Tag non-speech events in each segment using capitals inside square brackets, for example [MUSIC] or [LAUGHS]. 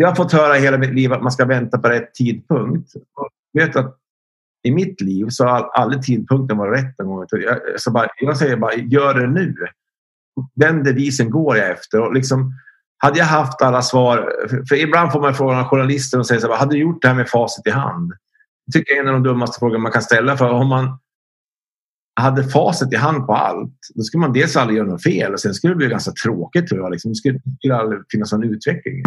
jag har fått höra hela mitt liv att man ska vänta på rätt tidpunkt. Och vet att I mitt liv så har aldrig tidpunkten varit rätt. En gång. Jag, så bara, jag säger bara, gör det nu. Den devisen går jag efter. Och liksom, hade jag haft alla svar, för ibland får man frågan av journalister och säger så här, hade du gjort det här med facit i hand? Det tycker jag är en av de dummaste frågorna man kan ställa. För om man hade facit i hand på allt, då skulle man dels aldrig göra något fel och sen skulle det bli ganska tråkigt tror jag. Liksom. Det skulle, det skulle aldrig finnas någon utveckling.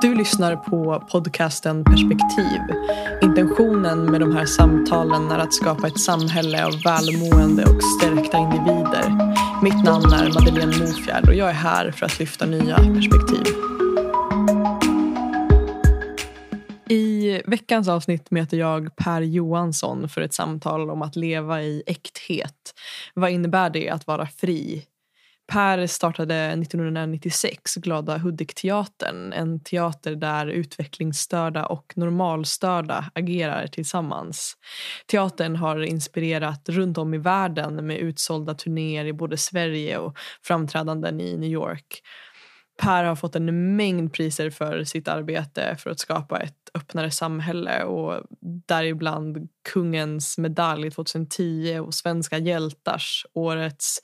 Du lyssnar på podcasten Perspektiv. Intentionen med de här samtalen är att skapa ett samhälle av välmående och stärkta individer. Mitt namn är Madeleine Mofjärd och jag är här för att lyfta nya perspektiv. I veckans avsnitt möter jag Per Johansson för ett samtal om att leva i äkthet. Vad innebär det att vara fri? Per startade 1996 Glada Hudik-teatern. En teater där utvecklingsstörda och normalstörda agerar tillsammans. Teatern har inspirerat runt om i världen med utsålda turnéer i både Sverige och framträdanden i New York. Per har fått en mängd priser för sitt arbete för att skapa ett öppnare samhälle och däribland Kungens medalj 2010 och Svenska hjältars årets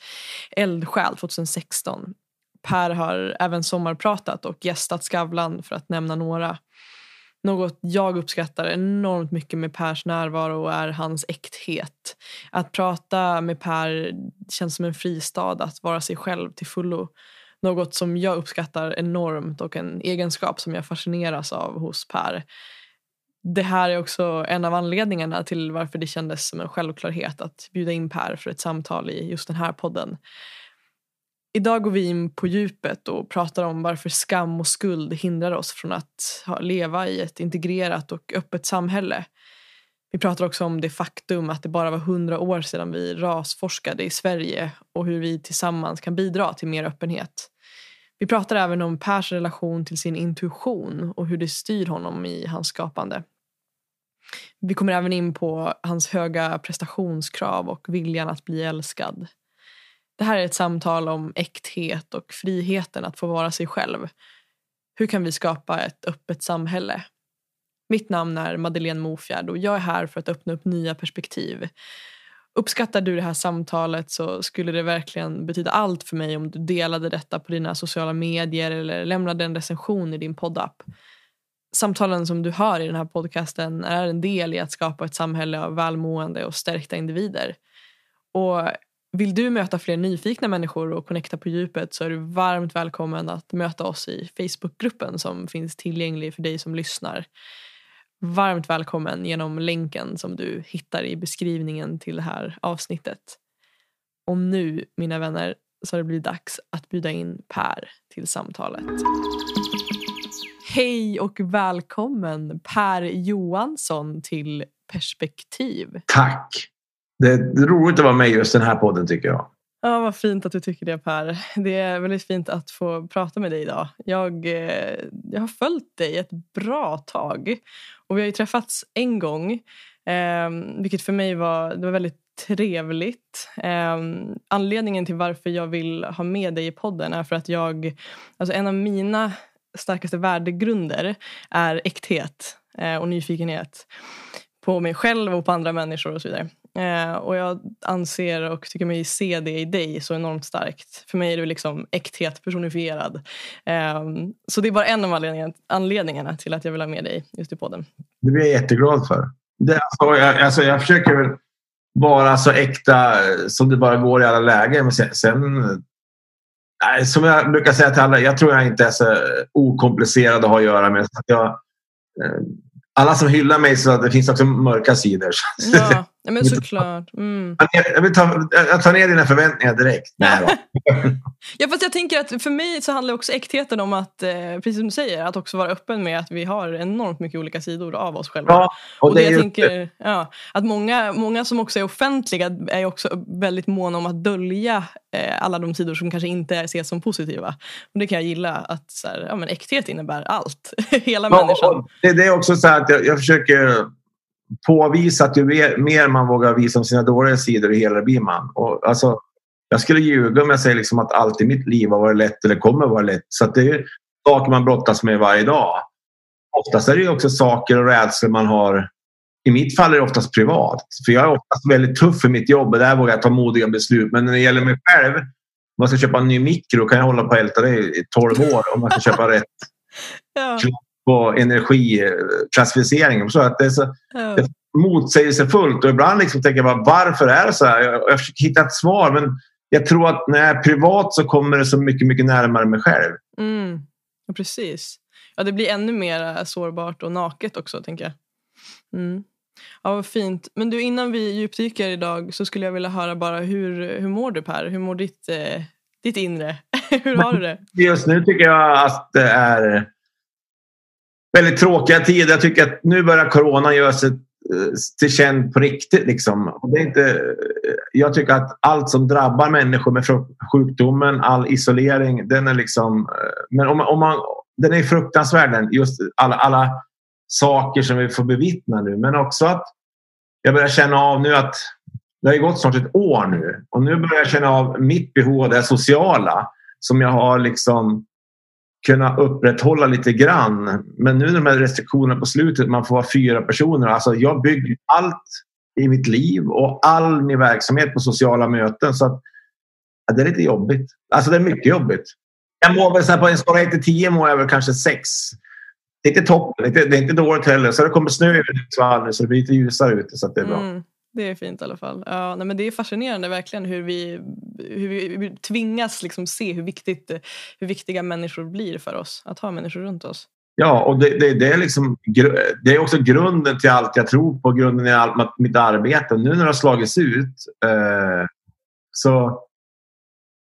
eldsjäl 2016. Per har även sommarpratat och gästat Skavlan för att nämna några. Något jag uppskattar enormt mycket med Pers närvaro är hans äkthet. Att prata med Per känns som en fristad att vara sig själv till fullo. Något som jag uppskattar enormt och en egenskap som jag fascineras av hos Per. Det här är också en av anledningarna till varför det kändes som en självklarhet att bjuda in Per för ett samtal i just den här podden. Idag går vi in på djupet och pratar om varför skam och skuld hindrar oss från att leva i ett integrerat och öppet samhälle. Vi pratar också om det faktum att det bara var hundra år sedan vi rasforskade i Sverige och hur vi tillsammans kan bidra till mer öppenhet. Vi pratar även om Pers relation till sin intuition och hur det styr honom i hans skapande. Vi kommer även in på hans höga prestationskrav och viljan att bli älskad. Det här är ett samtal om äkthet och friheten att få vara sig själv. Hur kan vi skapa ett öppet samhälle? Mitt namn är Madeleine Mofjärd och jag är här för att öppna upp nya perspektiv. Uppskattar du det här samtalet så skulle det verkligen betyda allt för mig om du delade detta på dina sociala medier eller lämnade en recension i din poddapp. Samtalen som du hör i den här podcasten är en del i att skapa ett samhälle av välmående och stärkta individer. Och vill du möta fler nyfikna människor och connecta på djupet så är du varmt välkommen att möta oss i Facebookgruppen som finns tillgänglig för dig som lyssnar varmt välkommen genom länken som du hittar i beskrivningen till det här avsnittet. Och nu, mina vänner, så har det blivit dags att bjuda in Per till samtalet. Hej och välkommen Per Johansson till Perspektiv. Tack! Det är roligt att vara med i just den här podden tycker jag. Ja, vad fint att du tycker det Per. Det är väldigt fint att få prata med dig idag. Jag, eh, jag har följt dig ett bra tag och vi har ju träffats en gång eh, vilket för mig var, det var väldigt trevligt. Eh, anledningen till varför jag vill ha med dig i podden är för att jag, alltså en av mina starkaste värdegrunder är äkthet eh, och nyfikenhet på mig själv och på andra människor och så vidare. Eh, och jag anser och tycker mig se det i dig så enormt starkt. För mig är du liksom äkthet personifierad. Eh, så det är bara en av anledningarna, anledningarna till att jag vill ha med dig just i podden. Det blir jag jätteglad för. Det, alltså, jag, alltså, jag försöker vara så äkta som det bara går i alla lägen. Men sen, sen som jag brukar säga till alla, jag tror jag inte är så okomplicerad att ha att göra med. Jag, eh, alla som hyllar mig så att det finns också mörka sidor. [LAUGHS] Ja, men såklart. Mm. Jag, vill ta, jag tar ner dina förväntningar direkt. Nej [LAUGHS] ja, fast jag tänker att för mig så handlar också äktheten om att, eh, precis som du säger, att också vara öppen med att vi har enormt mycket olika sidor av oss själva. Ja, och, och det, det jag tänker, ja, att många, många som också är offentliga är också väldigt måna om att dölja eh, alla de sidor som kanske inte ses som positiva. Och det kan jag gilla, att så här, ja, men äkthet innebär allt. [LAUGHS] Hela ja, människan. Det, det, är också så att jag, jag försöker påvisa att ju mer, man vågar visa om sina dåliga sidor, ju helare blir man. Och, alltså, Jag skulle ljuga om jag säger liksom att allt i mitt liv har varit lätt eller kommer vara lätt. Så det är saker man brottas med varje dag. Oftast är det också saker och rädslor man har. I mitt fall är det oftast privat. För jag är oftast väldigt tuff för mitt jobb och där vågar jag ta modiga beslut. Men när det gäller mig själv. Om man ska köpa en ny mikro kan jag hålla på och älta det i 12 år om man ska köpa rätt [LAUGHS] Ja. På energiklassificeringen. Så att det är så, det motsägelsefullt och ibland liksom tänker jag bara varför är det så här? Jag, jag försöker hitta ett svar men jag tror att när jag är privat så kommer det så mycket, mycket närmare mig själv. Mm. Ja, precis. Ja, det blir ännu mer sårbart och naket också, tänker jag. Mm. Ja, vad fint. Men du, innan vi djupdyker idag så skulle jag vilja höra bara hur, hur mår du Per? Hur mår ditt, eh, ditt inre? [LAUGHS] hur har du det? Just nu tycker jag att det är väldigt tråkiga tider. Jag tycker att nu börjar corona göra sig eh, till känd på riktigt. Liksom. Det är inte, eh, jag tycker att allt som drabbar människor med sjukdomen, all isolering, den är liksom... Eh, men om, om man, den är fruktansvärd, just alla, alla saker som vi får bevittna nu. Men också att jag börjar känna av nu att det har gått snart ett år nu och nu börjar jag känna av mitt behov av det sociala som jag har liksom kunna upprätthålla lite grann. Men nu de här restriktionerna på slutet, man får vara fyra personer. Alltså jag bygger allt i mitt liv och all min verksamhet på sociala möten. Så att, ja, det är lite jobbigt. Alltså det är mycket jobbigt. Jag mår väl så här på en skala 1 till 10 mår jag väl kanske 6. Det är inte toppen, det är inte, det är inte dåligt heller. Så det kommer snö över Hudiksvall nu så det blir lite ljusare ute så att det är bra. Mm, det är fint i alla fall. Ja, nej, men det är fascinerande verkligen hur vi, hur vi, tvingas liksom se hur, viktigt, hur viktiga människor blir för oss. Att ha människor runt oss. Ja, och det, det, det, är liksom, det är också grunden till allt jag tror på, grunden i allt mitt arbete. Nu när det har slagits ut eh, så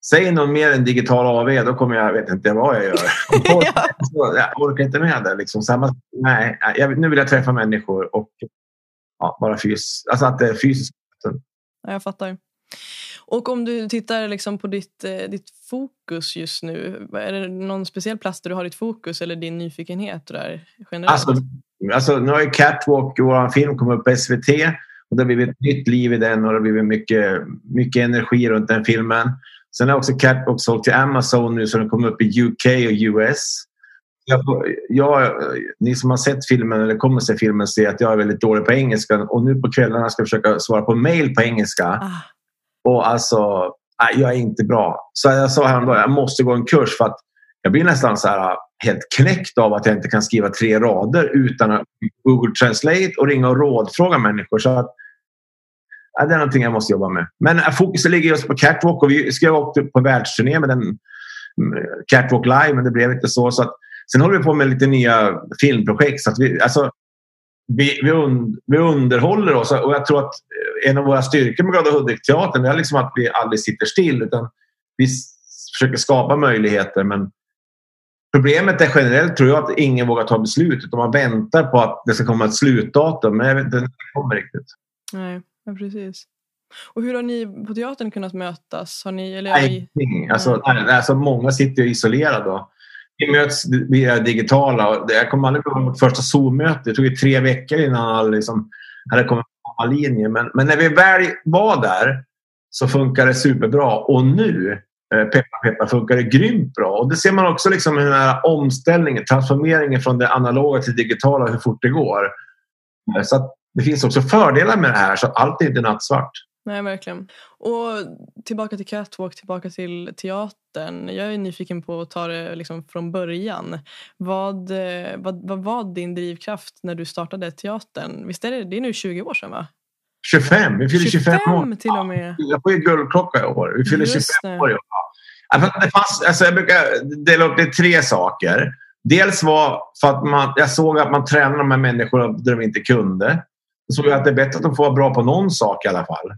säg någon mer än digital AV, då kommer jag, vet inte vad jag gör. [LAUGHS] Ja. Så jag orkar inte med det. Liksom. Så här, nej, jag, nu vill jag träffa människor och ja, bara fys alltså att det är fysiskt. Ja, jag fattar. Och om du tittar liksom på ditt, eh, ditt fokus just nu. Är det någon speciell plats där du har ditt fokus eller din nyfikenhet där, generellt? Alltså, alltså, nu har ju Catwalk, vår film, kommit upp på SVT. Och det har blivit ett nytt liv i den och det har blivit mycket, mycket energi runt den filmen. Sen har också Catwalk sålt till Amazon nu så den kommer upp i UK och US. Jag, jag, ni som har sett filmen eller kommer se filmen ser att jag är väldigt dålig på engelska och nu på kvällarna ska jag försöka svara på mail på engelska. ah, Och alltså, jag är inte bra. Så jag sa häromdagen, jag måste gå en kurs för att jag blir nästan så här helt knäckt av att jag inte kan skriva tre rader utan att Google Translate och ringa och rådfråga människor. Så att, ja, det är någonting jag måste jobba med. Men äh, fokuset ligger just på Catwalk och vi ska åka på världsturné med den mm, Catwalk Live men det blev inte så. så att, sen håller vi på med lite nya filmprojekt. Så att vi, alltså, vi, vi, un, vi underhåller oss och jag tror att eh, en av våra styrkor med Glada Hudik-teatern är liksom att vi aldrig sitter still utan vi försöker skapa möjligheter. Men problemet är generellt tror jag att ingen vågar ta beslut utan man väntar på att det ska komma ett slutdatum. Men jag vet inte när det kommer riktigt. nej, ja, precis. Och hur har ni på teatern kunnat mötas? Har ni, eller, Nej, ingenting. alltså, alltså, många sitter ju isolerade. Vi möts via digitala. Jag kommer aldrig ihåg vårt första Zoom-möte. Det tog ju tre veckor innan alla liksom hade kommit på samma linje. Men, men när vi väl var där så funkar det superbra. Och nu, Peppar, peppa peppa, funkar det grymt bra. Och det ser man också liksom i den här omställningen, transformeringen från det analoga till det digitala, hur fort det går. Eh, så att det finns också fördelar med det här, så allt är inte nattsvart. Nej, verkligen. Och tillbaka till Catwalk, tillbaka till teater teatern. Jag är nyfiken på att ta det liksom från början. Vad, eh, vad, vad var din drivkraft när du startade teatern? Visst är det, det är nu 20 år sedan va? 25, vi fyller 25, år. till och med. Jag får ju guldklocka i år. Vi fyller Just 25 det. år i år. Att det fanns, alltså jag brukar dela upp det i tre saker. Dels var för att man, jag såg att man tränade de här människorna där de inte kunde. Så såg jag att det är bättre att de får vara bra på någon sak i alla fall.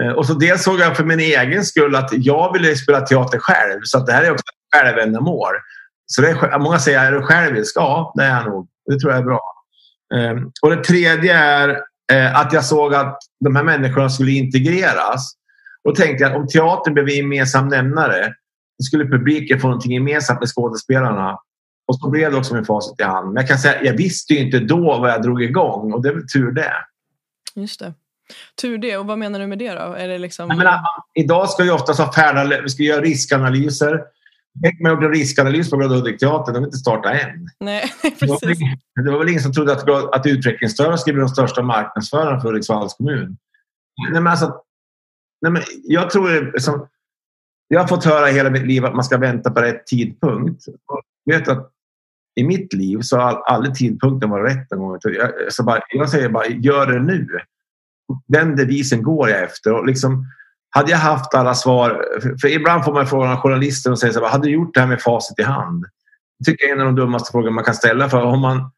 Eh, och så dels såg jag för min egen skull att jag ville spela teater själv. Så att det här är också ett självändamål. Så det är, många säger, är du självisk? Ja, det är jag nog. Det tror jag är bra. Ehm, och det tredje är eh, att jag såg att de här människorna skulle integreras. Och tänkte jag att om teatern blev en gemensam nämnare skulle publiken få någonting gemensamt med skådespelarna. Och så blev det också med facit i hand. Men jag kan säga jag visste ju inte då vad jag drog igång och det är väl tur det. Just det. Tur det. Och vad menar du med det då? Är det liksom... Jag menar, idag ska vi oftast ha färdiga, vi ska göra riskanalyser. Tänk mig gjort en riskanalys på Glada Hudik-teatern, de har inte startat än. Nej, [LAUGHS] Det var, precis. det var väl ingen som trodde att, att utvecklingsstörda skulle bli de största marknadsförarna för Hudiksvalls kommun. Nej, men alltså, nej, men jag tror det, som, jag har fått höra hela mitt liv att man ska vänta på rätt tidpunkt. Jag vet att I mitt liv så har aldrig tidpunkten varit rätt. Gång. Jag, så bara, jag säger bara, gör det nu. Den devisen går jag efter. Och liksom, hade jag haft alla svar, för, ibland får man frågan av journalister och säger så här, hade du gjort det här med facit i hand? Det tycker jag är en av de dummaste frågorna man kan ställa. För om man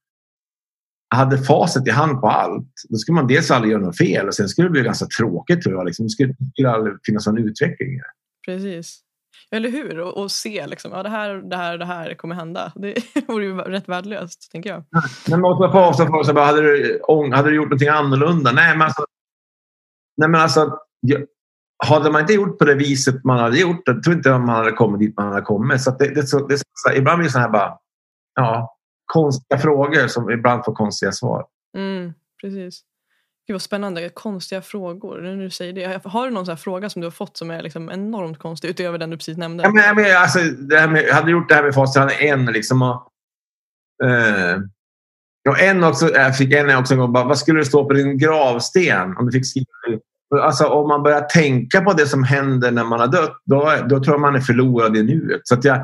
hade facit i hand på allt, då skulle man dels aldrig göra något fel och sen skulle det bli ganska tråkigt tror jag. Liksom. Det skulle, aldrig finnas någon utveckling. Precis. Eller hur? Och, och se liksom, ja, det här, det här, det här kommer hända. [LAUGHS] Det vore ju rätt värdelöst, tänker jag. Men man måste få avstå från hade, du, hade du gjort någonting annorlunda? Nej, men alltså, nej, men alltså jag, hade man inte gjort på det viset man hade gjort, då tror inte jag man hade kommit dit man hade kommit. Så det, det, så, det så, ibland blir det så här bara, ja, konstiga frågor som ibland får konstiga svar. Mm, precis. Gud vad spännande. Konstiga frågor. Nu när du säger det. Har du någon sån här fråga som du har fått som är liksom enormt konstig utöver den du precis nämnde? Ja, men, jag alltså, det här med, jag hade gjort det här med facit en liksom. Och, eh, och en också, jag fick en också en gång, bara, vad skulle det stå på din gravsten? Om du fick skriva? Alltså, om man börjar tänka på det som händer när man har dött, då, då tror jag man är förlorad i nuet. Så att jag,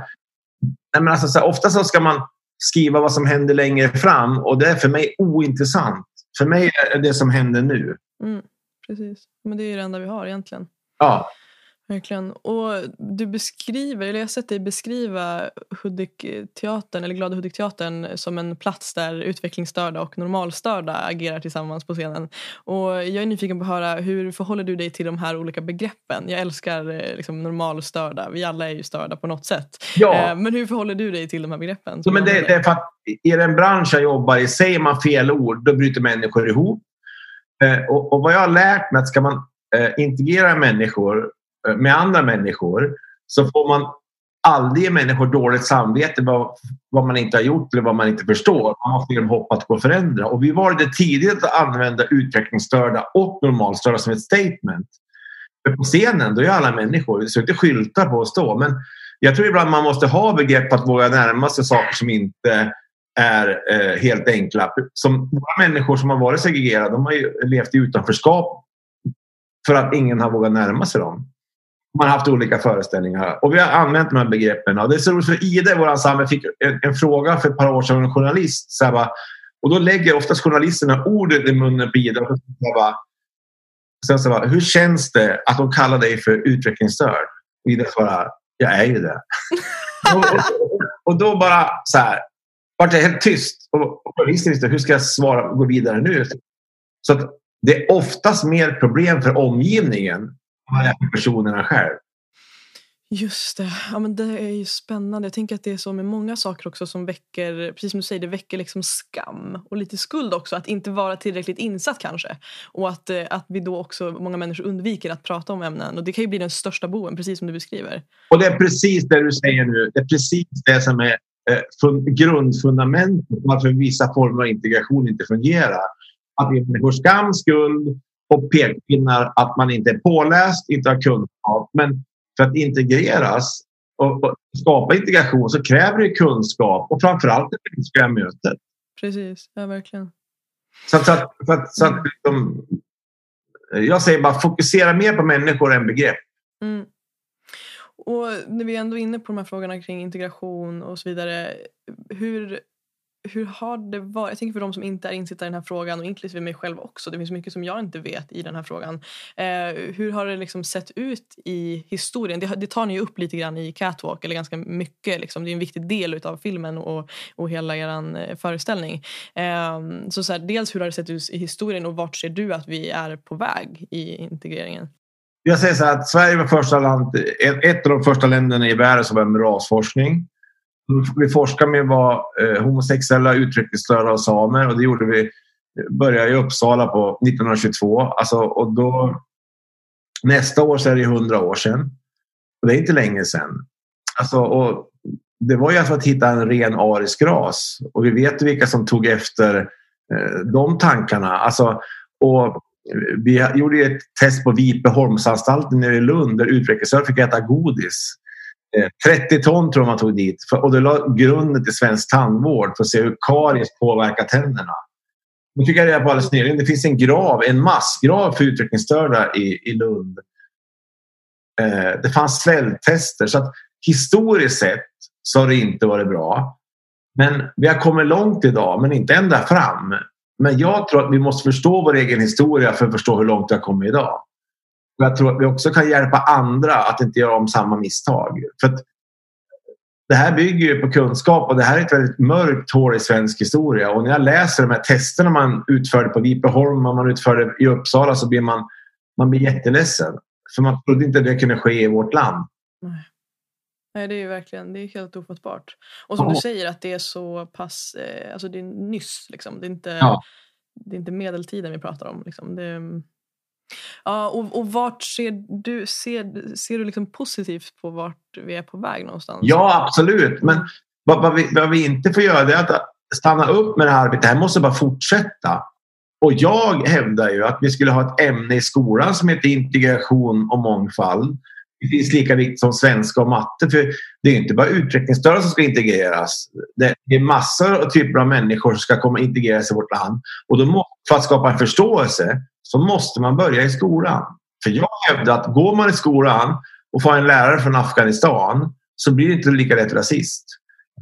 nej, men alltså, så här, ofta så ska man skriva vad som händer längre fram och det är för mig ointressant. För mig är det det som händer nu. Mm, precis. Men det är ju det enda vi har egentligen. Ja, Verkligen. Och du beskriver, eller jag har sett dig beskriva Hudik-teatern, eller Glada Hudik-teatern som en plats där utvecklingsstörda och normalstörda agerar tillsammans på scenen. Och jag är nyfiken på att höra, hur förhåller du dig till de här olika begreppen? Jag älskar eh, liksom, normalstörda, vi alla är ju störda på något sätt. ja. Eh, Men hur förhåller du dig till de här begreppen? Så, men det, det är för att i den bransch jag jobbar i, säger man fel ord, då bryter människor ihop. Eh, och, och vad jag har lärt mig att ska man integrera människor Eh, med andra människor så får man aldrig ge människor dåligt samvete vad, vad man inte har gjort eller vad man inte förstår. Man måste ge dem hopp att gå och att förändra. Och vi valde tidigt att använda utvecklingsstörda och normalstörda som ett statement. För på scenen, då är alla människor. Det står inte skyltar på att stå. Men jag tror ibland man måste ha begrepp att våga närma sig saker som inte är eh, helt enkla. Som våra människor som har varit segregerade, de har ju levt i utanförskap för att ingen har vågat närma sig dem. Man har haft olika föreställningar och vi har använt de här begreppen. Och det är så roligt för Ida i vår ensemble fick en, en fråga för ett par år sedan av en journalist. Så här bara, och då lägger oftast journalisterna ordet i munnen på Ida. Och så här bara, sen så bara, hur känns det att de kallar dig för utvecklingsstörd? Och Ida svarar, jag är ju det. [LAUGHS] och, och, och då bara så här, vart jag helt tyst. Och, och journalisten visste, hur ska jag svara och gå vidare nu? Så att det är oftast mer problem för omgivningen det är för personerna själv. Just det. Ja, men det är ju spännande. Jag tänker att det är så med många saker också som väcker, precis som du säger, det väcker liksom skam och lite skuld också. Att inte vara tillräckligt insatt kanske. Och att, eh, att vi då också, många människor undviker att prata om ämnen. Och det kan ju bli den största boven, precis som du beskriver. Och det är precis det du säger nu. Det är precis det som är eh, fun- grundfundamentet varför vissa former av integration inte fungerar. Att det är människors skam, skuld och pekpinnar att man inte är påläst, inte har kunskap. Men för att integreras och, och skapa integration så kräver det kunskap och framförallt det mänskliga mötet. Precis, ja verkligen. Så att, så att, så att, så att liksom, jag säger bara fokusera mer på människor än begrepp. Mm. Och när vi ändå är inne på de här frågorna kring integration och så vidare. Hur, hur har det varit? Jag tänker för de som inte är insatta i den här frågan och inklusive mig själv också. Det finns mycket som jag inte vet i den här frågan. Eh, hur har det liksom sett ut i historien? Det, det tar ni ju upp lite grann i Catwalk, eller ganska mycket. Liksom. Det är en viktig del av filmen och, och hela er eh, föreställning. Eh, så, så här, dels hur har det sett ut i historien och vart ser du att vi är på väg i integreringen? Jag säger så här att Sverige var första land, ett ett av de första länderna i världen som var med rasforskning. Vi forskade med vad eh, homosexuella, utvecklingsstörda och samer och det gjorde vi började i Uppsala på 1922. Alltså, och då, nästa år så är det 100 år sedan. Och det är inte länge sedan. Alltså, och det var ju alltså att hitta en ren arisk ras. Och vi vet vilka som tog efter eh, de tankarna. Alltså, och vi gjorde ett test på Vipeholmsanstalten nere i Lund där utvecklingsstörda fick äta godis. Eh, 30 ton tror jag man tog dit och det la grunden till svensk tandvård för att se hur karies påverkar tänderna. Nu fick jag reda på alldeles nyligen det finns en grav, en massgrav för utvecklingsstörda i, i Lund. Eh, det fanns svälttester så att historiskt sett så har det inte varit bra. Men vi har kommit långt idag, men inte ända fram. Men jag tror att vi måste förstå vår egen historia för att förstå hur långt vi har kommit idag. Jag tror att vi också kan hjälpa andra att inte göra om samma misstag. För det här bygger ju på kunskap och det här är ett väldigt mörkt hål i svensk historia. Och när jag läser de här testerna man utförde på Vipeholm och man utförde i Uppsala så blir man, man blir jätteledsen. För man trodde inte det kunde ske i vårt land. Nej. Nej, det är ju verkligen det är helt ofattbart. Och som ja. du säger att det är så pass, eh, alltså det är nyss liksom. Det är inte, ja. det är inte medeltiden vi pratar om. Liksom. Det, ja, och, och vart ser du, ser, ser du liksom positivt på vart vi är på väg någonstans? Ja, absolut. Men vad, vad, vi, vad vi inte får göra det är att stanna upp med det här arbetet. Det här måste bara fortsätta. Och jag hävdar ju att vi skulle ha ett ämne i skolan som heter integration och mångfald det finns lika viktigt som svenska och matte. För det är inte bara utvecklingsstörda som ska integreras. Det är massor av typer av människor som ska komma integreras i vårt land. Och då för att skapa en förståelse så måste man börja i skolan. För jag hävdar att går man i skolan och får en lärare från Afghanistan så blir det inte lika lätt rasist.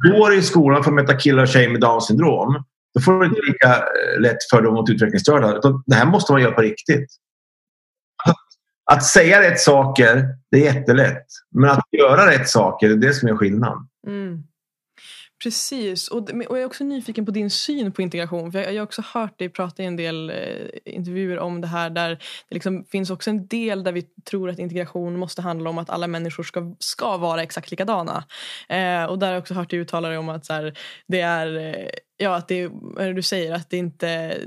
Går du i skolan för att möta killar och tjejer med Downs syndrom då får du inte lika eh, lätt lätt fördom mot utvecklingsstörda. Det här måste man göra på riktigt. Att säga rätt saker, det är jättelätt. Men att göra rätt saker, det är det som är skillnaden. Mm. Precis, och, och jag är också nyfiken på din syn på integration. För jag, jag har också hört dig prata i en del eh, intervjuer om det här där det liksom finns också en del där vi tror att integration måste handla om att alla människor ska, ska vara exakt likadana. Eh, och där har jag också hört dig uttala dig om att så här, det är eh, Ja, att det är, du säger att det inte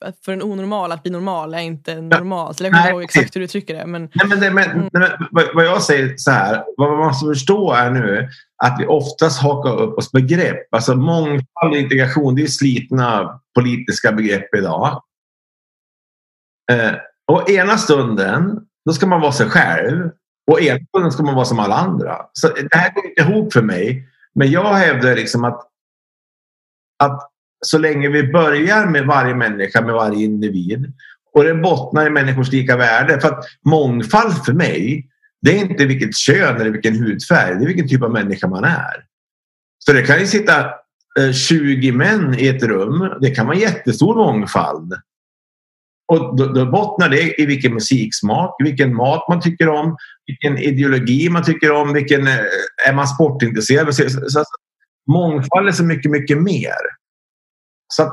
att för en onormal att bli normal är inte normalt. Jag kommer inte ihåg exakt hur du uttrycker det. Men, nej, men, det, men, mm. men, vad jag säger så här, vad man måste förstå är nu att vi oftast hakar upp oss begrepp. Alltså mångfald och integration, det är slitna politiska begrepp idag. Eh, och ena stunden, då ska man vara sig själv. Och ena stunden ska man vara som alla andra. Så det här går inte ihop för mig. Men jag hävdar liksom att att så länge vi börjar med varje människa, med varje individ och det bottnar i människors lika värde. För att mångfald för mig, det är inte vilket kön eller vilken hudfärg, det är vilken typ av människa man är. Så det kan ju sitta eh, 20 män i ett rum, det kan vara jättestor mångfald. Och då, då bottnar det i vilken musiksmak, vilken mat man tycker om, vilken ideologi man tycker om, vilken, eh, är man sportintresserad? Så, så, mångfald är så mycket, mycket mer. Så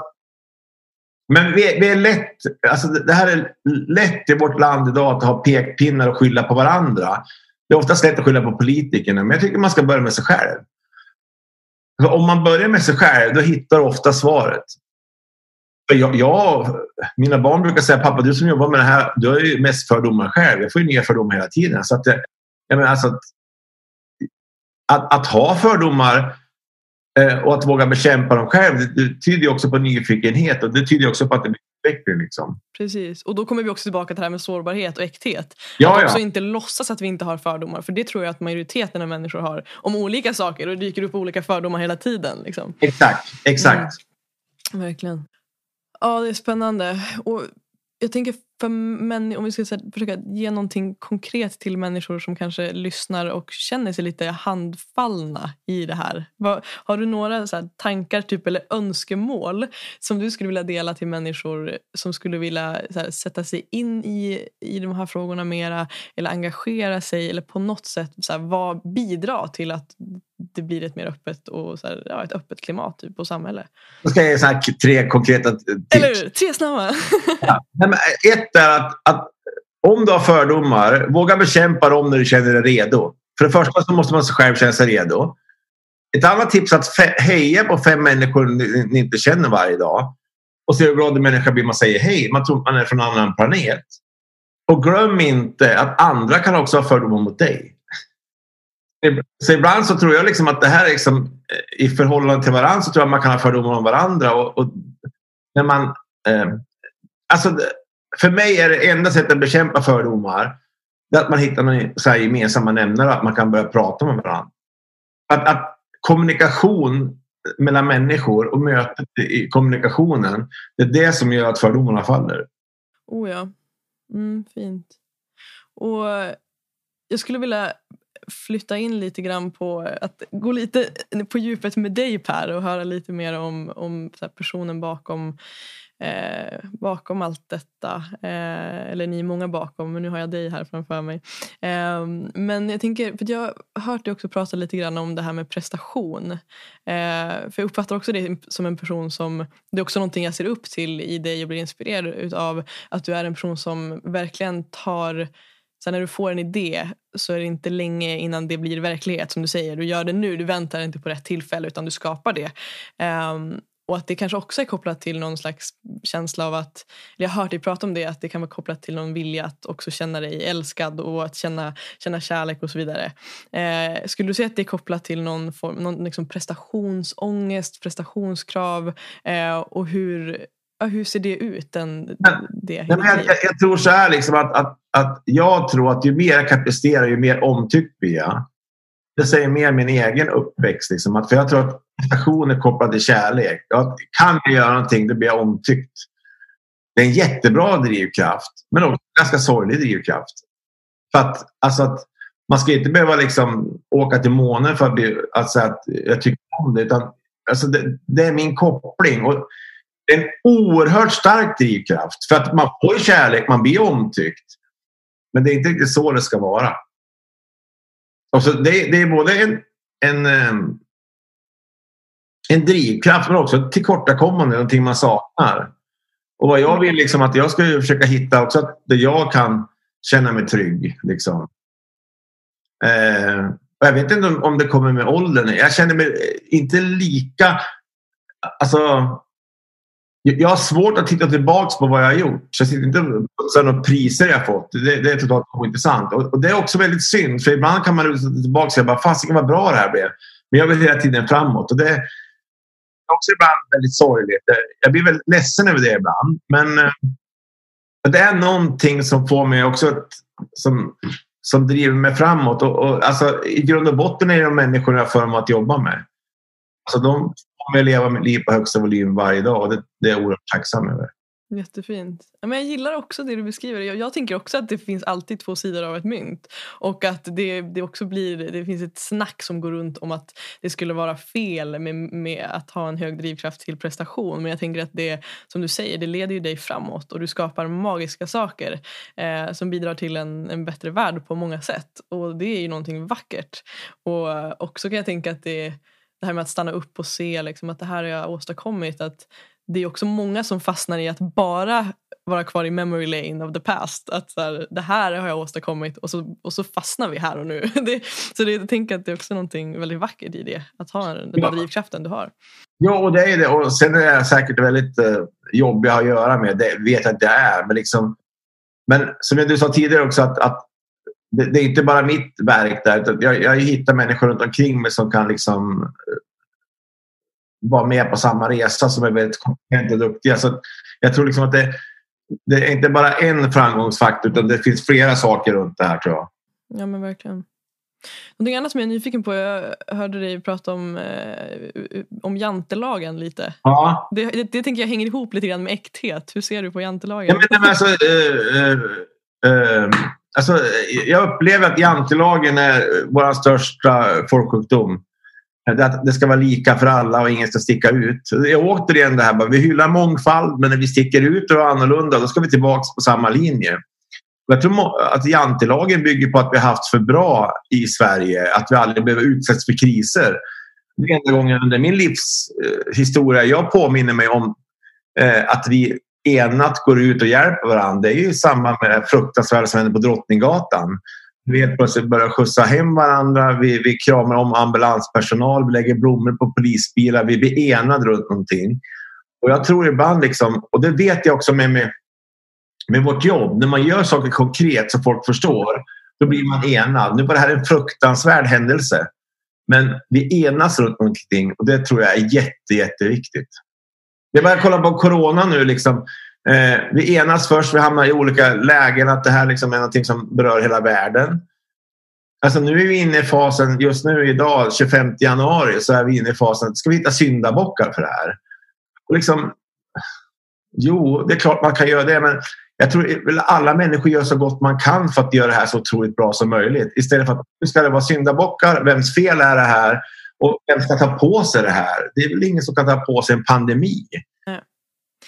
men vi, vi, är lätt, alltså det här är lätt i vårt land idag att ha pekpinnar och skylla på varandra. Det är oftast lätt att skylla på politikerna, men jag tycker man ska börja med sig själv. För om man börjar med sig själv, då hittar du ofta svaret. Jag, jag, mina barn brukar säga, pappa du som jobbar med det här, du har ju mest fördomar själv. Jag får ju nya fördomar hela tiden. Så att, jag menar, alltså att, att, att ha fördomar och att våga bekämpa dem själv det, det tyder också på nyfikenhet och det tyder också på att det blir utveckling. Liksom. Precis, och då kommer vi också tillbaka till det här med sårbarhet och äkthet. Ja, att också ja. inte låtsas att vi inte har fördomar för det tror jag att majoriteten av människor har om olika saker och det dyker upp olika fördomar hela tiden. Liksom. Exakt, exakt. Mm. Verkligen. Ja, det är spännande. Och jag tänker för män, om vi ska här, försöka ge någonting konkret till människor som kanske lyssnar och känner sig lite handfallna i det här. Vad, har du några så tankar typ, eller önskemål som du skulle vilja dela till människor som skulle vilja här, sätta sig in i, i de här frågorna mera eller engagera sig eller på något sätt så här, vad, bidra till att det blir ett mer öppet och så här, ja, ett öppet klimat typ, och samhälle. Jag ska ge så här tre konkreta tips. Eller hur? Tre snabba. ja. Ett är att, att om du har fördomar, våga bekämpa dem när du känner dig redo. För det första så måste man själv känna sig redo. Ett annat tips är att heja på fem människor ni inte känner varje dag. Och se hur glad en människa blir man säger hej. Man tror man är från en annan planet. Och glöm inte att andra kan också ha fördomar mot dig. Så ibland så tror jag liksom att det här är liksom, eh, i förhållande till varandra så tror jag man kan ha fördomar om varandra. Och, och när man, eh, alltså, för mig är det enda sättet att bekämpa fördomar det att man hittar någon så här gemensamma nämnare att man kan börja prata med varandra. Att, att kommunikation mellan människor och mötet i kommunikationen det är det som gör att fördomarna faller. Oh ja. Mm, fint. Och jag skulle vilja flytta in lite grann på att gå lite på djupet med dig Per och höra lite mer om, om personen bakom eh, bakom allt detta. Eh, eller ni är många bakom men nu har jag dig här framför mig. Eh, men jag tänker, för jag har hört dig också prata lite grann om det här med prestation. Eh, för jag uppfattar också dig som en person som, det är också någonting jag ser upp till i dig och blir inspirerad utav att du är en person som verkligen tar Sen när du får en idé så är det inte länge innan det blir verklighet som du säger. Du gör det nu, du väntar inte på rätt tillfälle utan du skapar det. Um, och att det kanske också är kopplat till någon slags känsla av att, jag har hört dig prata om det, att det kan vara kopplat till någon vilja att också känna dig älskad och att känna, känna kärlek och så vidare. Eh, skulle du säga att det är kopplat till någon, form, någon liksom prestationsångest, prestationskrav eh, och hur, hur ser det ut? Den, det, Nej, jag, jag, jag, tror så här liksom att, att, att jag tror att ju mer jag kan prestera ju mer omtyckt blir jag. Det säger mer min egen uppväxt. Liksom, att, för jag tror att prestation är kopplad till kärlek. Jag kan jag göra någonting, då blir jag omtyckt. Det är en jättebra drivkraft, men också en ganska sorglig drivkraft. För att, alltså att man ska inte behöva liksom åka till månen för att, bli, säga att jag tycker om det. Utan, alltså det, det är min koppling. Och en oerhört stark drivkraft. För att man får kärlek, man blir omtyckt. Men det är inte riktigt så det ska vara. Alltså det, det är både en, en, ehm, en drivkraft men också ett tillkortakommande, någonting man saknar. Och vad jag vill liksom att jag ska försöka hitta också att där jag kan känna mig trygg. Liksom. Eh, jag vet inte om det kommer med åldern. Jag känner mig inte lika... Alltså, jag har svårt att titta tillbaka på vad jag har gjort. Så jag sitter inte och några priser jag fått. Det, det är totalt ointressant. Och, och, det är också väldigt synd. För ibland kan man titta tillbaka och säga fasiken vad bra det här blev. Men jag vill hela tiden framåt. Och det är också ibland väldigt sorgligt. Jag blir väldigt ledsen över det ibland. Men eh, det är någonting som får mig också att, som, som driver mig framåt. Och, och, alltså, I grund och botten är det de människorna jag får mig att jobba med. Alltså, de kommer jag leva mitt liv på högsta volym varje dag och det, det är jag oerhört tacksam över. Jättefint. Men jag gillar också det du beskriver. Jag, jag, tänker också att det finns alltid två sidor av ett mynt. Och att det, det också blir, det finns ett snack som går runt om att det skulle vara fel med, med att ha en hög drivkraft till prestation. Men jag tänker att det, som du säger, det leder ju dig framåt och du skapar magiska saker eh, som bidrar till en, en bättre värld på många sätt. Och det är ju någonting vackert. Och också kan jag tänka att det det här med att stanna upp och se liksom, att det här har jag åstadkommit. Att det är också många som fastnar i att bara vara kvar i memory lane of the past. Att så här, det här har jag åstadkommit och så, och så fastnar vi här och nu. [LAUGHS] Det, så det, jag tänker att det är också någonting väldigt vackert i det. Att ha den ja. drivkraften du har. Ja, och det är det. Och sen är det säkert väldigt uh, jobbiga att göra med. Det vet jag att det är. Men, liksom, men som du sa tidigare också att, att det, det, är inte bara mitt verk där. Jag, jag hittar människor runt omkring mig som kan liksom uh, vara med på samma resa som är väldigt kompetenta och duktiga. Så jag tror liksom att det, det är inte bara en framgångsfaktor utan det finns flera saker runt det här tror jag. Ja men verkligen. Någonting annat som jag är nyfiken på, jag hörde dig prata om, eh, om jantelagen lite. Ja. Det, det, det, tänker jag hänger ihop lite grann med äkthet. Hur ser du på jantelagen? Ja, men, alltså, eh, eh, eh, alltså, jag upplever att jantelagen är vår största folksjukdom. Att det ska vara lika för alla och ingen ska sticka ut. Det är återigen det här, vi hyllar mångfald men när vi sticker ut och är annorlunda då ska vi tillbaka på samma linje. Jag tror att jantelagen bygger på att vi har haft för bra i Sverige, att vi aldrig behöver utsättas för kriser. Det är enda gången under min livshistoria eh, jag påminner mig om eh, att vi enat går ut och hjälper varandra. Det är ju samma med det fruktansvärda som hände på Drottninggatan. Vi helt plötsligt börjar skjutsa hem varandra. Vi, vi kramar om ambulanspersonal. Vi lägger blommor på polisbilar. Vi blir enade runt någonting. Och jag tror ibland, liksom, och det vet jag också med, med, med vårt jobb, när man gör saker konkret så folk förstår, då blir man enad. Nu var det här en fruktansvärd händelse. Men vi enas runt någonting och det tror jag är jätte, jätteviktigt. Det är bara att kolla på corona nu. Liksom. Eh, vi enas först, vi hamnar i olika lägen att det här liksom är någonting som berör hela världen. Alltså nu är vi inne i fasen, just nu idag 25 januari så är vi inne i fasen, ska vi hitta syndabockar för det här? Och liksom, jo, det är klart man kan göra det men jag tror alla människor gör så gott man kan för att göra det här så otroligt bra som möjligt. Istället för att nu ska det vara syndabockar, vems fel är det här? Och vem ska ta på sig det här? Det är väl ingen som kan ta på sig en pandemi.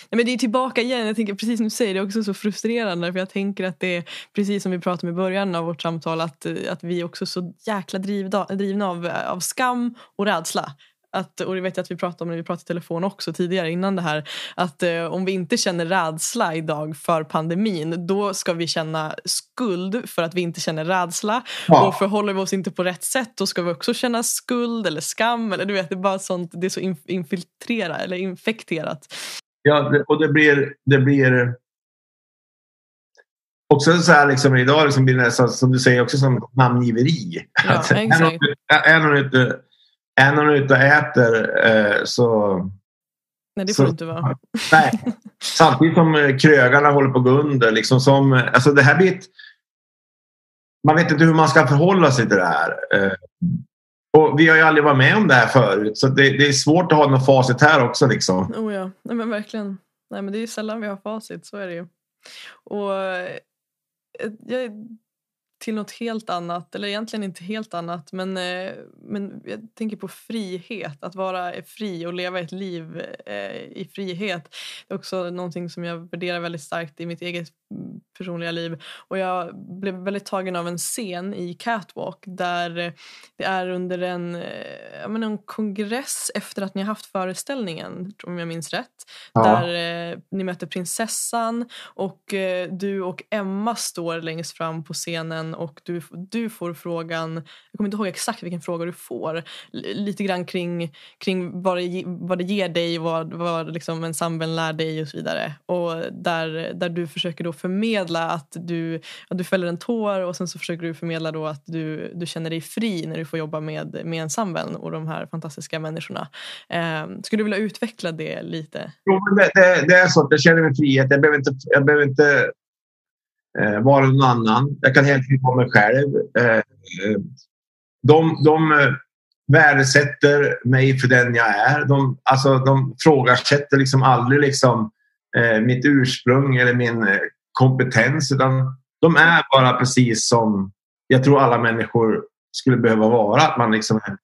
Nej, men det är tillbaka igen, jag tänker precis som du säger, det är också så frustrerande för jag tänker att det är precis som vi pratade om i början av vårt samtal att, eh, att vi också är så jäkla drivna, drivna av, eh, av skam och rädsla. Att, och det vet jag att vi pratade om när vi pratade i telefon också tidigare innan det här. Att eh, om vi inte känner rädsla idag för pandemin då ska vi känna skuld för att vi inte känner rädsla. Ja. Och förhåller vi oss inte på rätt sätt då ska vi också känna skuld eller skam. Eller du vet, det är bara sånt, det är så infiltrerat eller infekterat. Ja, och det blir, det blir också så här liksom idag liksom blir det så, som du säger också som namngiveri. Ja, är, någon, ute, är någon ute och äter eh, så... Nej, det får så, inte vara. [LAUGHS] Nej. Samtidigt som eh, krögarna håller på att gå under. Liksom som, alltså det här blir ett, man vet inte hur man ska förhålla sig till det här. Eh, och vi har ju aldrig varit med om det här förut så det, det är svårt att ha något facit här också. Liksom. Oh ja, Nej, men verkligen. Nej, men det är sällan vi har facit, så är det ju. Och eh, jag till något helt annat, eller egentligen inte helt annat men, eh, men jag tänker på frihet, att vara fri och leva ett liv eh, i frihet. Det är också någonting som jag värderar väldigt starkt i mitt eget personliga liv. Och jag blev väldigt tagen av en scen i Catwalk där det är under en, eh, jag menar, en kongress efter att ni har haft föreställningen, om jag minns rätt. Ja. Där eh, ni möter prinsessan och eh, du och Emma står längst fram på scenen och du, du får frågan, jag kommer inte ihåg exakt vilken fråga du får, lite grann kring, kring vad, det, vad det ger dig, vad, vad liksom ensemblen lär dig och så vidare. Och där, där du försöker då förmedla att du, att du fäller en tår och sen så försöker du förmedla då att du, du känner dig fri när du får jobba med, med ensemblen och de här fantastiska människorna. Eh, skulle du vilja utveckla det lite? Jo, det, det, det, är så att jag känner mig frihet. Jag behöver inte, jag behöver inte eh, vara någon annan. Jag kan helt enkelt vara mig själv. Eh, eh, de, de eh, värdesätter mig för den jag är. De, alltså, de frågasätter liksom aldrig liksom, eh, mitt ursprung eller min eh, kompetens. Utan de är bara precis som jag tror alla människor skulle behöva vara. Att man liksom är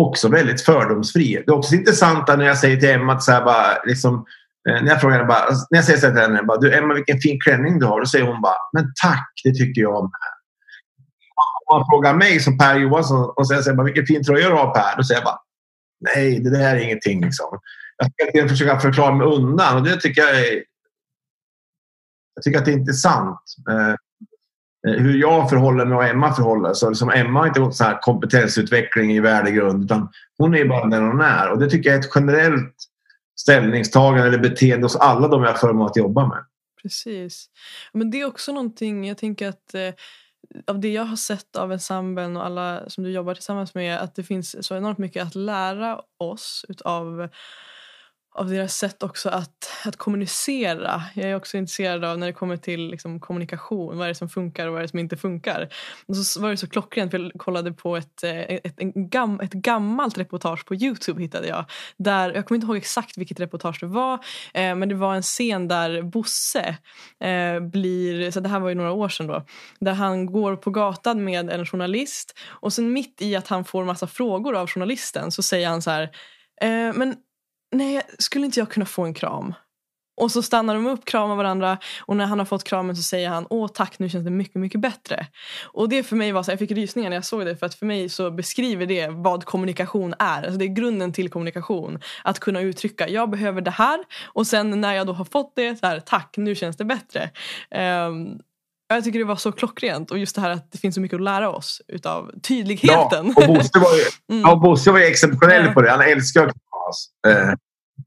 också väldigt fördomsfri. Det är också intressant när jag säger till Emma att så här bara, liksom, Eh, när jag frågar henne, bara, alltså, när jag säger så till henne, bara, du Emma vilken fin klänning du har. Då säger hon bara, men tack, det tycker jag med. Om man frågar mig som Per Johansson och säger bara, vilken fin tröja du har Per. Då säger jag bara, nej det där är ingenting. Liksom. Jag ska försöka förklara mig undan och det tycker jag är jag tycker att det är intressant. Eh, eh hur jag förhåller mig och Emma förhåller sig. Liksom Emma har inte gått så här kompetensutveckling i värdegrund utan hon är bara den hon är. Och det tycker jag är ett generellt ställningstagande eller beteende hos alla de jag har förmånen att jobba med. Precis. Men det är också någonting, jag tänker att eh, av det jag har sett av ensemblen och alla som du jobbar tillsammans med att det finns så enormt mycket att lära oss utav av deras sätt också att, att kommunicera. Jag är också intresserad av när det kommer till liksom, kommunikation. Vad är det som funkar och vad är det som inte funkar? Och så var det så klockrent för jag kollade på ett, eh, ett, en gam, ett gammalt reportage på Youtube hittade jag. Där, jag kommer inte ihåg exakt vilket reportage det var eh, men det var en scen där Bosse eh, blir, så det här var ju några år sedan då, där han går på gatan med en journalist och sen mitt i att han får massa frågor av journalisten så säger han så här eh, men nej, skulle inte jag kunna få en kram? Och så stannar de upp, kramar varandra och när han har fått kramen så säger han åh tack nu känns det mycket mycket bättre. Och det för mig var så jag fick rysningar när jag såg det för att för mig så beskriver det vad kommunikation är. Alltså det är grunden till kommunikation. Att kunna uttrycka jag behöver det här och sen när jag då har fått det så här tack nu känns det bättre. Um, jag tycker det var så klockrent och just det här att det finns så mycket att lära oss utav tydligheten. Ja, och Bosse var ju, [LAUGHS] mm. ja, Bosse var ju exceptionell på det. Han älskar att kramas. Eh,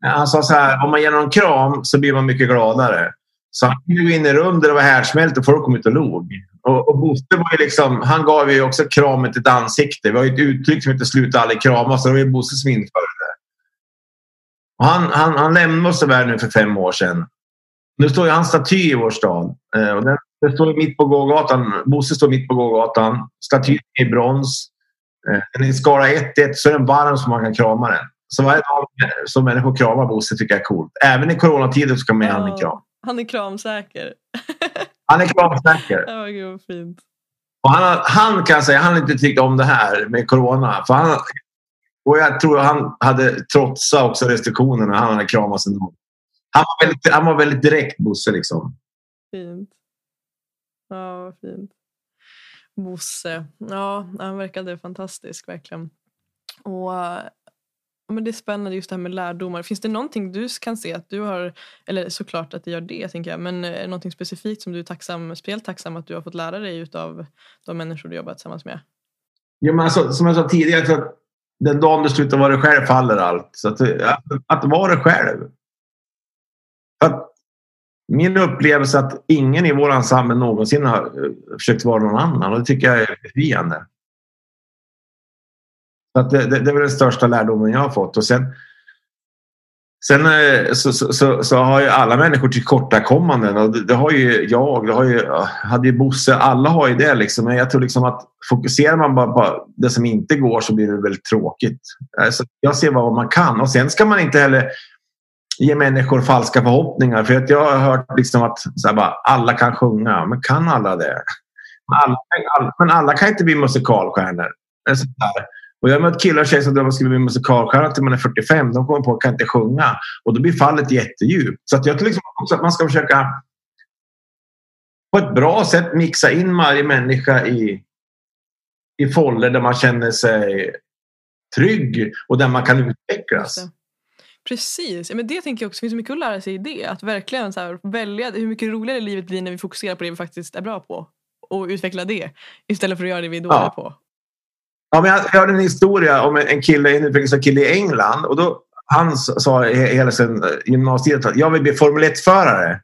han sa så här, om man ger någon kram så blir man mycket gladare. Så han kunde gå in i rum där det var härdsmält och folk kom ut och log. Och, och Bosse var ju liksom, han gav ju också kramet ett ansikte. Vi har ju ett uttryck som heter sluta aldrig kramas. Så det var ju Bosse som införde det. Han, han, han lämnade oss tyvärr nu för fem år sedan. Nu står ju hans staty i vår stad. Eh, och den, den står mitt på gågatan. Bosse står mitt på gågatan. Statyn är i brons. Eh, den är i skala 1-1 så är den varm så man kan krama den. Så varje dag som människor kramar Bosse tycker jag är coolt. Även i coronatider så ska man ge honom en kram. Han är kramsäker. [LAUGHS] han är kramsäker. Ja, gud vad fint. Och han, han kan säga han har inte tyckt om det här med corona. För han, och jag tror han hade trotsat också restriktionerna. Han hade kramats ändå. Han var väldigt, han var väldigt direkt Bosse liksom. Fint. Ja, vad fint. Bosse. Ja, han verkade fantastisk verkligen. Och men det är spännande just det här med lärdomar. Finns det någonting du kan se att du har, eller såklart att det gör det tänker jag, men är det någonting specifikt som du är tacksam, speciellt tacksam att du har fått lära dig av de människor du jobbat tillsammans med? Ja, men alltså, som jag sa tidigare, så att den dagen du slutar vara dig själv faller allt. Så att, eh, att, att vara dig själv. Att min upplevelse att ingen i vår ensemble någonsin har eh, försökt vara någon annan och det tycker jag är befriande. Så att det, det, det är väl den största lärdomen jag har fått. Och sen, sen eh, så, så, så, så har ju alla människor tillkortakommanden. Och det, det har ju jag, det har ju, hade ju Bosse. Alla har ju det. Liksom. Men jag tror liksom att fokuserar man bara på det som inte går så blir det väldigt tråkigt. Alltså, jag ser vad man kan. Och sen ska man inte heller ge människor falska förhoppningar. För att jag har hört liksom att så bara, alla kan sjunga. Men kan alla det? Alla, alla, men alla kan inte bli musikalstjärnor. Och jag har mött killar och tjejer som drömmer om att skriva bli musikalstjärna till man är 45. De kommer på att kan inte sjunga. Och då blir fallet jättedjupt. Så att jag tror liksom också att man ska försöka på ett bra sätt mixa in varje människa i, i foller där man känner sig trygg och där man kan utvecklas. Precis, men det tänker jag också. Det finns mycket att lära sig i det. Att verkligen så här, välja hur mycket roligare livet blir när vi fokuserar på det vi faktiskt är bra på. Och utveckla det istället för att göra det vi är dåliga ja. på. Ja, men jag hörde en historia om en kille, en utvecklingskille i England. Och då, han sa hela sin eh, gymnasietid att jag vill bli Formel 1-förare.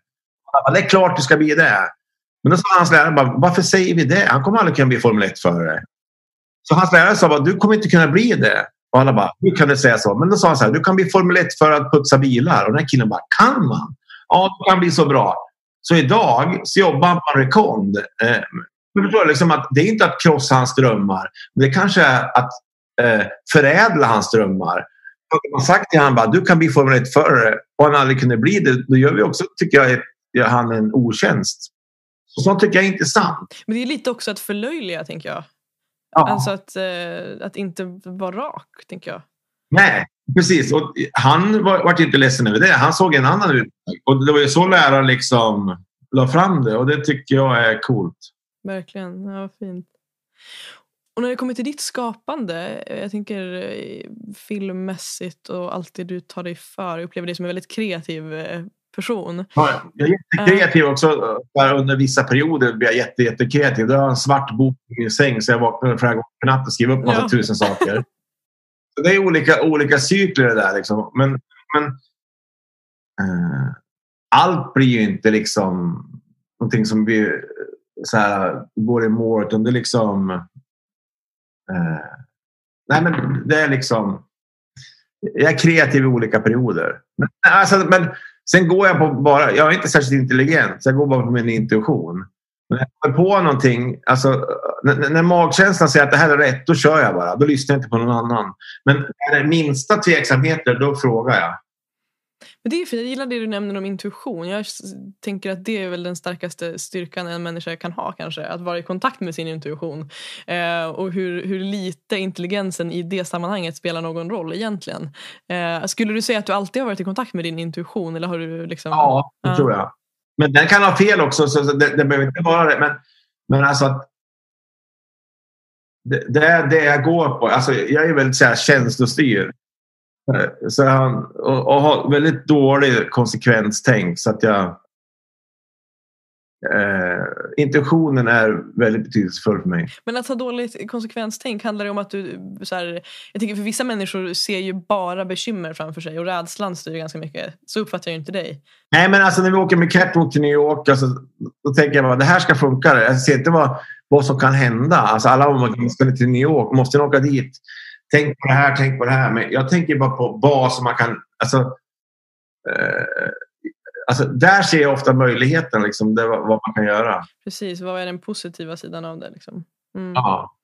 Det är klart du ska bli det. Men då sa hans lärare bara, varför säger vi det? Han kommer aldrig kunna bli Formel 1-förare. Så hans lärare sa bara, du kommer inte kunna bli det. Och alla bara, hur kan du säga så? Men då sa han så här, du kan bli Formel 1 förare att putsa bilar. Och den här killen bara, kan man? Ja, du kan bli så bra. Så idag så jobbar han på en rekond. Eh, men förstår liksom att det är inte att krossa hans drömmar. Det kanske är att eh, förädla hans drömmar. Om man sagt till honom att du kan bli Formel 1-förare och han aldrig kunde bli det, då gör vi också, tycker jag, gör han en otjänst. Och sånt tycker jag är intressant. Men det är lite också att förlöjliga, tänker jag. Ja. Alltså att, eh, att inte vara rak, tänker jag. Nej, precis. Och han var, var inte ledsen över det. Han såg en annan ut. Och det var ju så läraren liksom la fram det och det tycker jag är coolt. Verkligen. Ja, fint. Och när det kommer till ditt skapande, jag tänker eh, filmmässigt och allt det du tar dig för, jag upplever dig som en väldigt kreativ eh, person. Ja, jag är jättekreativ också. Under vissa perioder blir jag jätte, jättekreativ. Då har jag en svart bok i min säng så jag vaknar flera gånger på natten och skriver upp massa ja. tusen saker. Så det är olika, olika cykler det där. Liksom. Men, men äh, allt blir ju inte liksom någonting som blir så här, går i mål. Utan det är liksom... Eh, nej, men det är liksom... Jag är kreativ i olika perioder. Men, alltså, men sen går jag på bara... Jag är inte särskilt intelligent, så jag går bara på min intuition. Men när jag kommer på någonting, alltså, när, när magkänslan säger att det här är rätt, då kör jag bara. Då lyssnar jag inte på någon annan. Men är det minsta tveksamheter, då frågar jag. Men det är fint. Jag gillar det du nämner om intuition. Jag tänker att det är väl den starkaste styrkan en människa kan ha kanske. Att vara i kontakt med sin intuition. Eh, och hur, hur lite intelligensen i det sammanhanget spelar någon roll egentligen. Eh, skulle du säga att du alltid har varit i kontakt med din intuition? Eller har du liksom... Ja, det uh. tror jag. Men den kan ha fel också. Så det, det behöver inte vara det. Men, men alltså att det, det är det jag går på. Alltså, jag är väldigt så här, känslostyrd. Så han, och, och har väldigt dålig konsekvenstänk så att jag Eh, intentionen är väldigt betydelsefull för mig. Men att ha dåligt konsekvenstänk, handlar det om att du... Så här, jag tänker för vissa människor ser ju bara bekymmer framför sig och rädslan styr ganska mycket. Så uppfattar jag inte dig. Nej, men alltså när vi åker med catwalk till New York, alltså, då tänker jag att det här ska funka. Jag ser inte vad, vad som kan hända. Alltså, alla om ska till New York, måste ni åka dit? Tänk på det här, tänk på det här. Men jag tänker bara på vad som man kan... Alltså, eh, alltså, där ser jag ofta möjligheten, liksom, det, vad man kan göra. Precis, vad är den positiva sidan av det? Liksom? Mm. Ja.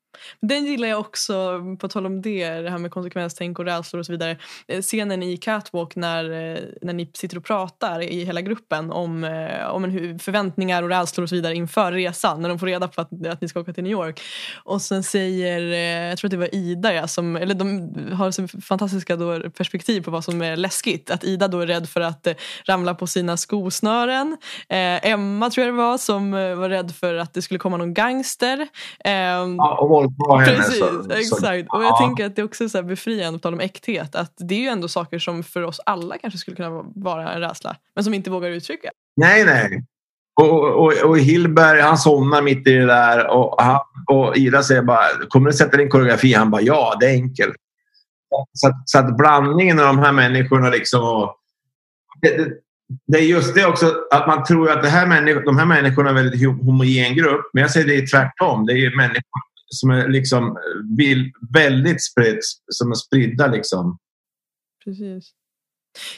Den gillar jag också, på tal om det, det här med konsekvenstänk och rädslor och så vidare. Eh, scenen i Catwalk när, eh, när ni sitter och pratar i hela gruppen om, eh, om en, förväntningar och rädslor och så vidare inför resan. När de får reda på att, att ni ska åka till New York. Och sen säger, jag tror att det var Ida, ja, som, eller de har så fantastiska då perspektiv på vad som är läskigt. Att Ida då är rädd för att ramla på sina skosnören. Eh, Emma tror jag det var som var rädd för att det skulle komma någon gangster. Eh, ja, våldta henne. Precis, så, exakt. Så, och jag tänker att det är också så befriande på tal om äkthet. Att det är ju ändå saker som för oss alla kanske skulle kunna vara en rädsla. Men som vi inte vågar uttrycka. Nej, nej. Och, och, och Hillberg han somnar mitt i det där och, han, och Ida säger bara kommer du sätta din koreografi? Han bara ja, det är enkelt. Så att, så att blandningen av de här människorna liksom och, det, det, det, är just det också att man tror att det här de här människorna är en väldigt homogen grupp. Men jag säger det är tvärtom. Det är människor som är liksom väldigt sprid, som är spridda. Liksom. Precis.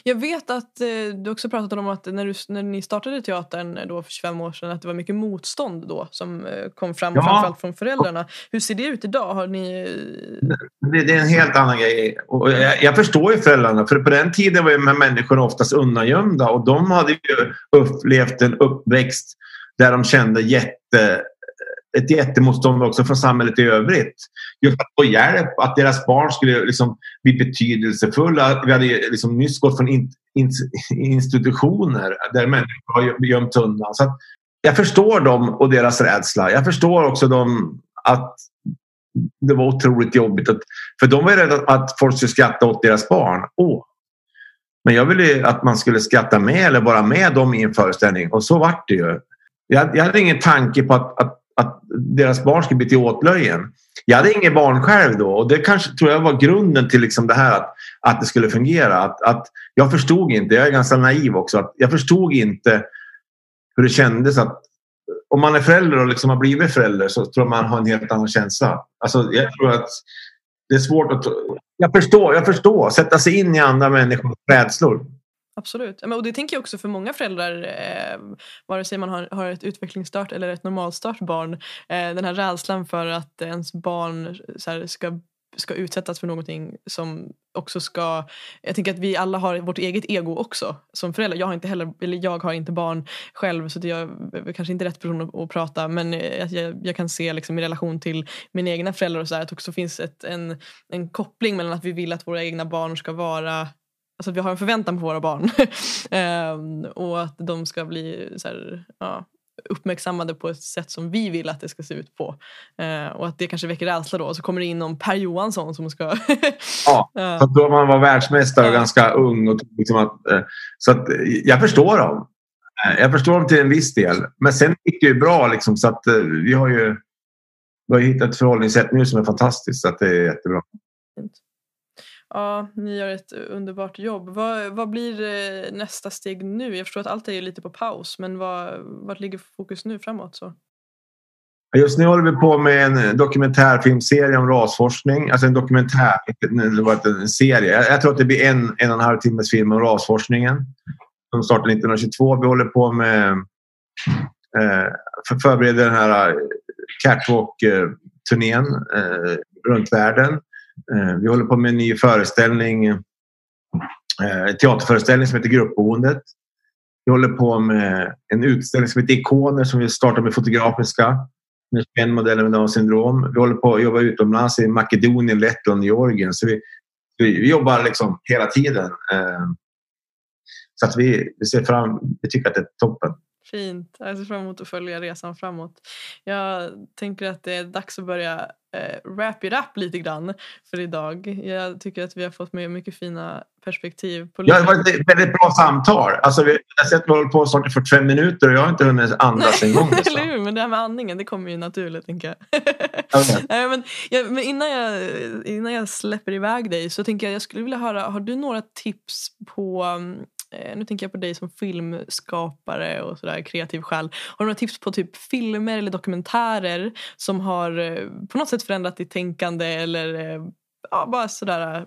Jag vet att eh, du också pratat om att när, du, när ni startade teatern då för 25 år sedan att det var mycket motstånd då som eh, kom fram ja. framförallt från föräldrarna. Hur ser det ut idag? Har ni... det, det är en helt annan grej. Och jag, jag, förstår ju föräldrarna för på den tiden var ju de här människorna oftast undangömda och de hade ju upplevt en uppväxt där de kände jätte ett jättemotstånd också från samhället i övrigt. Just att få hjälp, att deras barn skulle liksom bli betydelsefulla. Vi hade liksom nyss gått från in, in, institutioner där människor har gömt undan. Så jag förstår dem och deras rädsla. Jag förstår också dem att det var otroligt jobbigt. Att, för de var rädda att folk skulle skratta åt deras barn. Åh. Men jag ville att man skulle skratta med eller vara med dem i en föreställning och så vart det ju. Jag, jag hade ingen tanke på att, att att deras barn skulle bli till åtlöjen. Jag hade inget barn själv då och det kanske tror jag var grunden till liksom det här att, att det skulle fungera. Att, att jag förstod inte, jag är ganska naiv också, att jag förstod inte hur det kändes att om man är förälder och liksom har blivit förälder så tror jag man har en helt annan känsla. Alltså, jag tror att det är svårt att... Jag förstår, jag förstår. Sätta sig in i andra människors rädslor. Absolut. Och det tänker jag också för många föräldrar, eh, vare sig man har, har ett utvecklingsstört eller ett normalstört barn. Eh, den här rädslan för att ens barn så här, ska ska utsättas för någonting som också ska... Jag tänker att vi alla har vårt eget ego också som föräldrar. Jag har inte heller, eller jag har inte barn själv så jag är kanske inte rätt person att, att prata men eh, jag, jag, kan se liksom i relation till mina egna föräldrar och så här, att det också finns ett, en, en koppling mellan att vi vill att våra egna barn ska vara Alltså att vi har en förväntan på våra barn. um, [LAUGHS] och att de ska bli så här, ja, uppmärksammade på ett sätt som vi vill att det ska se ut på. Uh, och att det kanske väcker rädsla då. Och så kommer det in någon Per Johansson som ska... [LAUGHS] ja, så då man var världsmästare och ganska ung. Och liksom att, uh, så att, jag förstår dem. Uh, jag förstår dem till en viss del. Men sen gick det ju bra liksom, så att vi har ju vi har hittat ett förhållningssätt nu som är fantastiskt. Så att det är jättebra. Ja, ni gör ett underbart jobb. Vad, vad blir eh, nästa steg nu? Jag förstår att allt är lite på paus, men vad, vart ligger fokus nu framåt? Så? Just nu håller vi på med en dokumentärfilmserie om rasforskning. Alltså en dokumentär, det var en serie. Jag tror att det blir en, en och en halv timmes film om rasforskningen. Som startade 1922. Vi håller på med eh, förbereder den här eh, catwalk-turnén eh, eh, runt världen. Eh, vi håller på med en ny föreställning, eh, en teaterföreställning som heter Gruppboendet. Vi håller på med en utställning som heter Ikoner som vi startar med Fotografiska med en modell med Downs syndrom. Vi håller på att jobba utomlands i Makedonien, Lettland Georgien. Så vi, vi jobbar liksom hela tiden. Eh, så att vi, vi ser fram vi tycker att det är toppen. Fint. Jag ser fram emot att följa resan framåt. Jag tänker att det är dags att börja eh, wrap it up lite grann för idag. Jag tycker att vi har fått med mycket fina perspektiv. På ja, det var ett väldigt bra samtal. Alltså, vi har sett att vi håller på snart i 45 minuter och jag har inte hunnit andas en gång. [LAUGHS] Liksom. Eller hur? Men det här med andningen det kommer ju naturligt tänker jag. okay. [LAUGHS] Nej, men, ja, men innan, jag, innan jag släpper iväg dig så tänker jag jag skulle vilja höra, har du några tips på eh, Eh, nu tänker jag på dig som filmskapare och sådär kreativ själ. Har du några tips på typ filmer eller dokumentärer som har eh, på något sätt förändrat ditt tänkande eller eh, ja, bara sådär eh,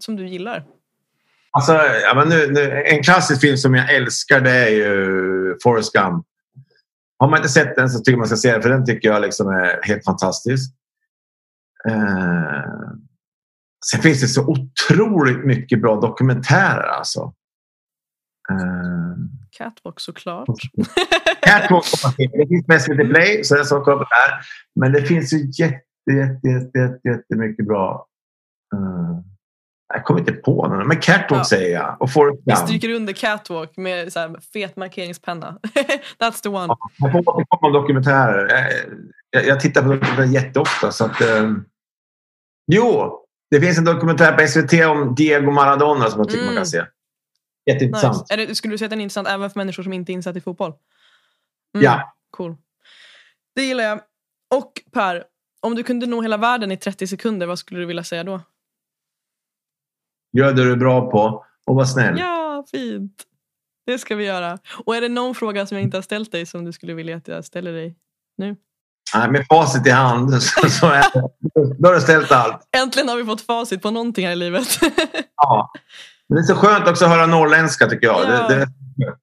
som du gillar? Alltså, ja, men nu, nu, en klassisk film som jag älskar det är ju Forrest Gump. Har man inte sett den så tycker man ska se den för den tycker jag liksom är helt fantastisk. Eh, sen finns det så otroligt mycket bra dokumentärer alltså. Eh, Catwalk såklart. Catwalk det finns på SVT Play så jag ska kolla på det här. Men det finns ju jätte, jätte, jätte, jätte, jättemycket bra. Uh, jag kommer inte på någon, men Catwalk ja. säger jag. Och Forrest Vi stryker under Catwalk med så här fet markeringspenna. [LAUGHS] That's the one. Ja, jag får återkomma om dokumentärer. Jag, jag, jag, tittar på dokumentärer jätteofta. Så att, um, jo, det finns en dokumentär på SVT om Diego Maradona som jag tycker mm. man kan se. Jätteintressant. Nice. Är det, skulle du säga att den är intressant även för människor som inte är insatta i fotboll? Mm. Ja. Cool. Det gillar jag. Och Per, om du kunde nå hela världen i 30 sekunder, vad skulle du vilja säga då? Gör det du är bra på och var snäll. Ja, fint. Det ska vi göra. Och är det någon fråga som jag inte har ställt dig som du skulle vilja att jag ställer dig nu? Nej, med facit i hand så, så är det. Då har du ställt allt. Äntligen har vi fått facit på någonting här i livet. ja. Men det är så skönt också att höra norrländska tycker jag. Ja. Det, det,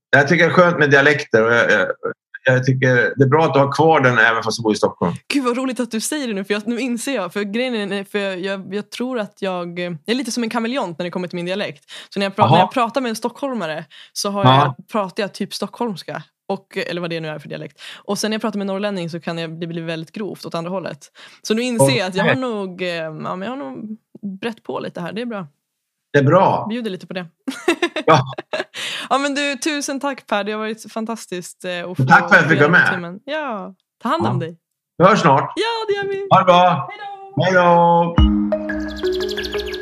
jag tycker det är skönt med dialekter. Och jag, jag, jag tycker det är bra att du har kvar den även fast du bor i Stockholm. Gud vad roligt att du säger det nu för jag, nu inser jag. För grejen är, för jag, jag, tror att jag, jag är lite som en kameleont när det kommer till min dialekt. Så när jag, pratar, när jag pratar med en stockholmare så har jag, pratar jag typ stockholmska. Och, eller vad det nu är för dialekt. Och sen när jag pratar med norrlänning så kan jag, det bli väldigt grovt åt andra hållet. Så nu inser jag att jag har nog, eh, ja, men jag har nog brett på lite här. Det är bra. Det är bra. Bjuder lite på det. [LAUGHS] Ja. ja men du, tusen tack Per. Det har varit fantastiskt. Eh, att få tack för att jag fick vara med. Timmen. Ja, ta hand om ja. dig. Vi hörs snart. Ja, det gör vi. Ha det bra. Hej då. Hej då.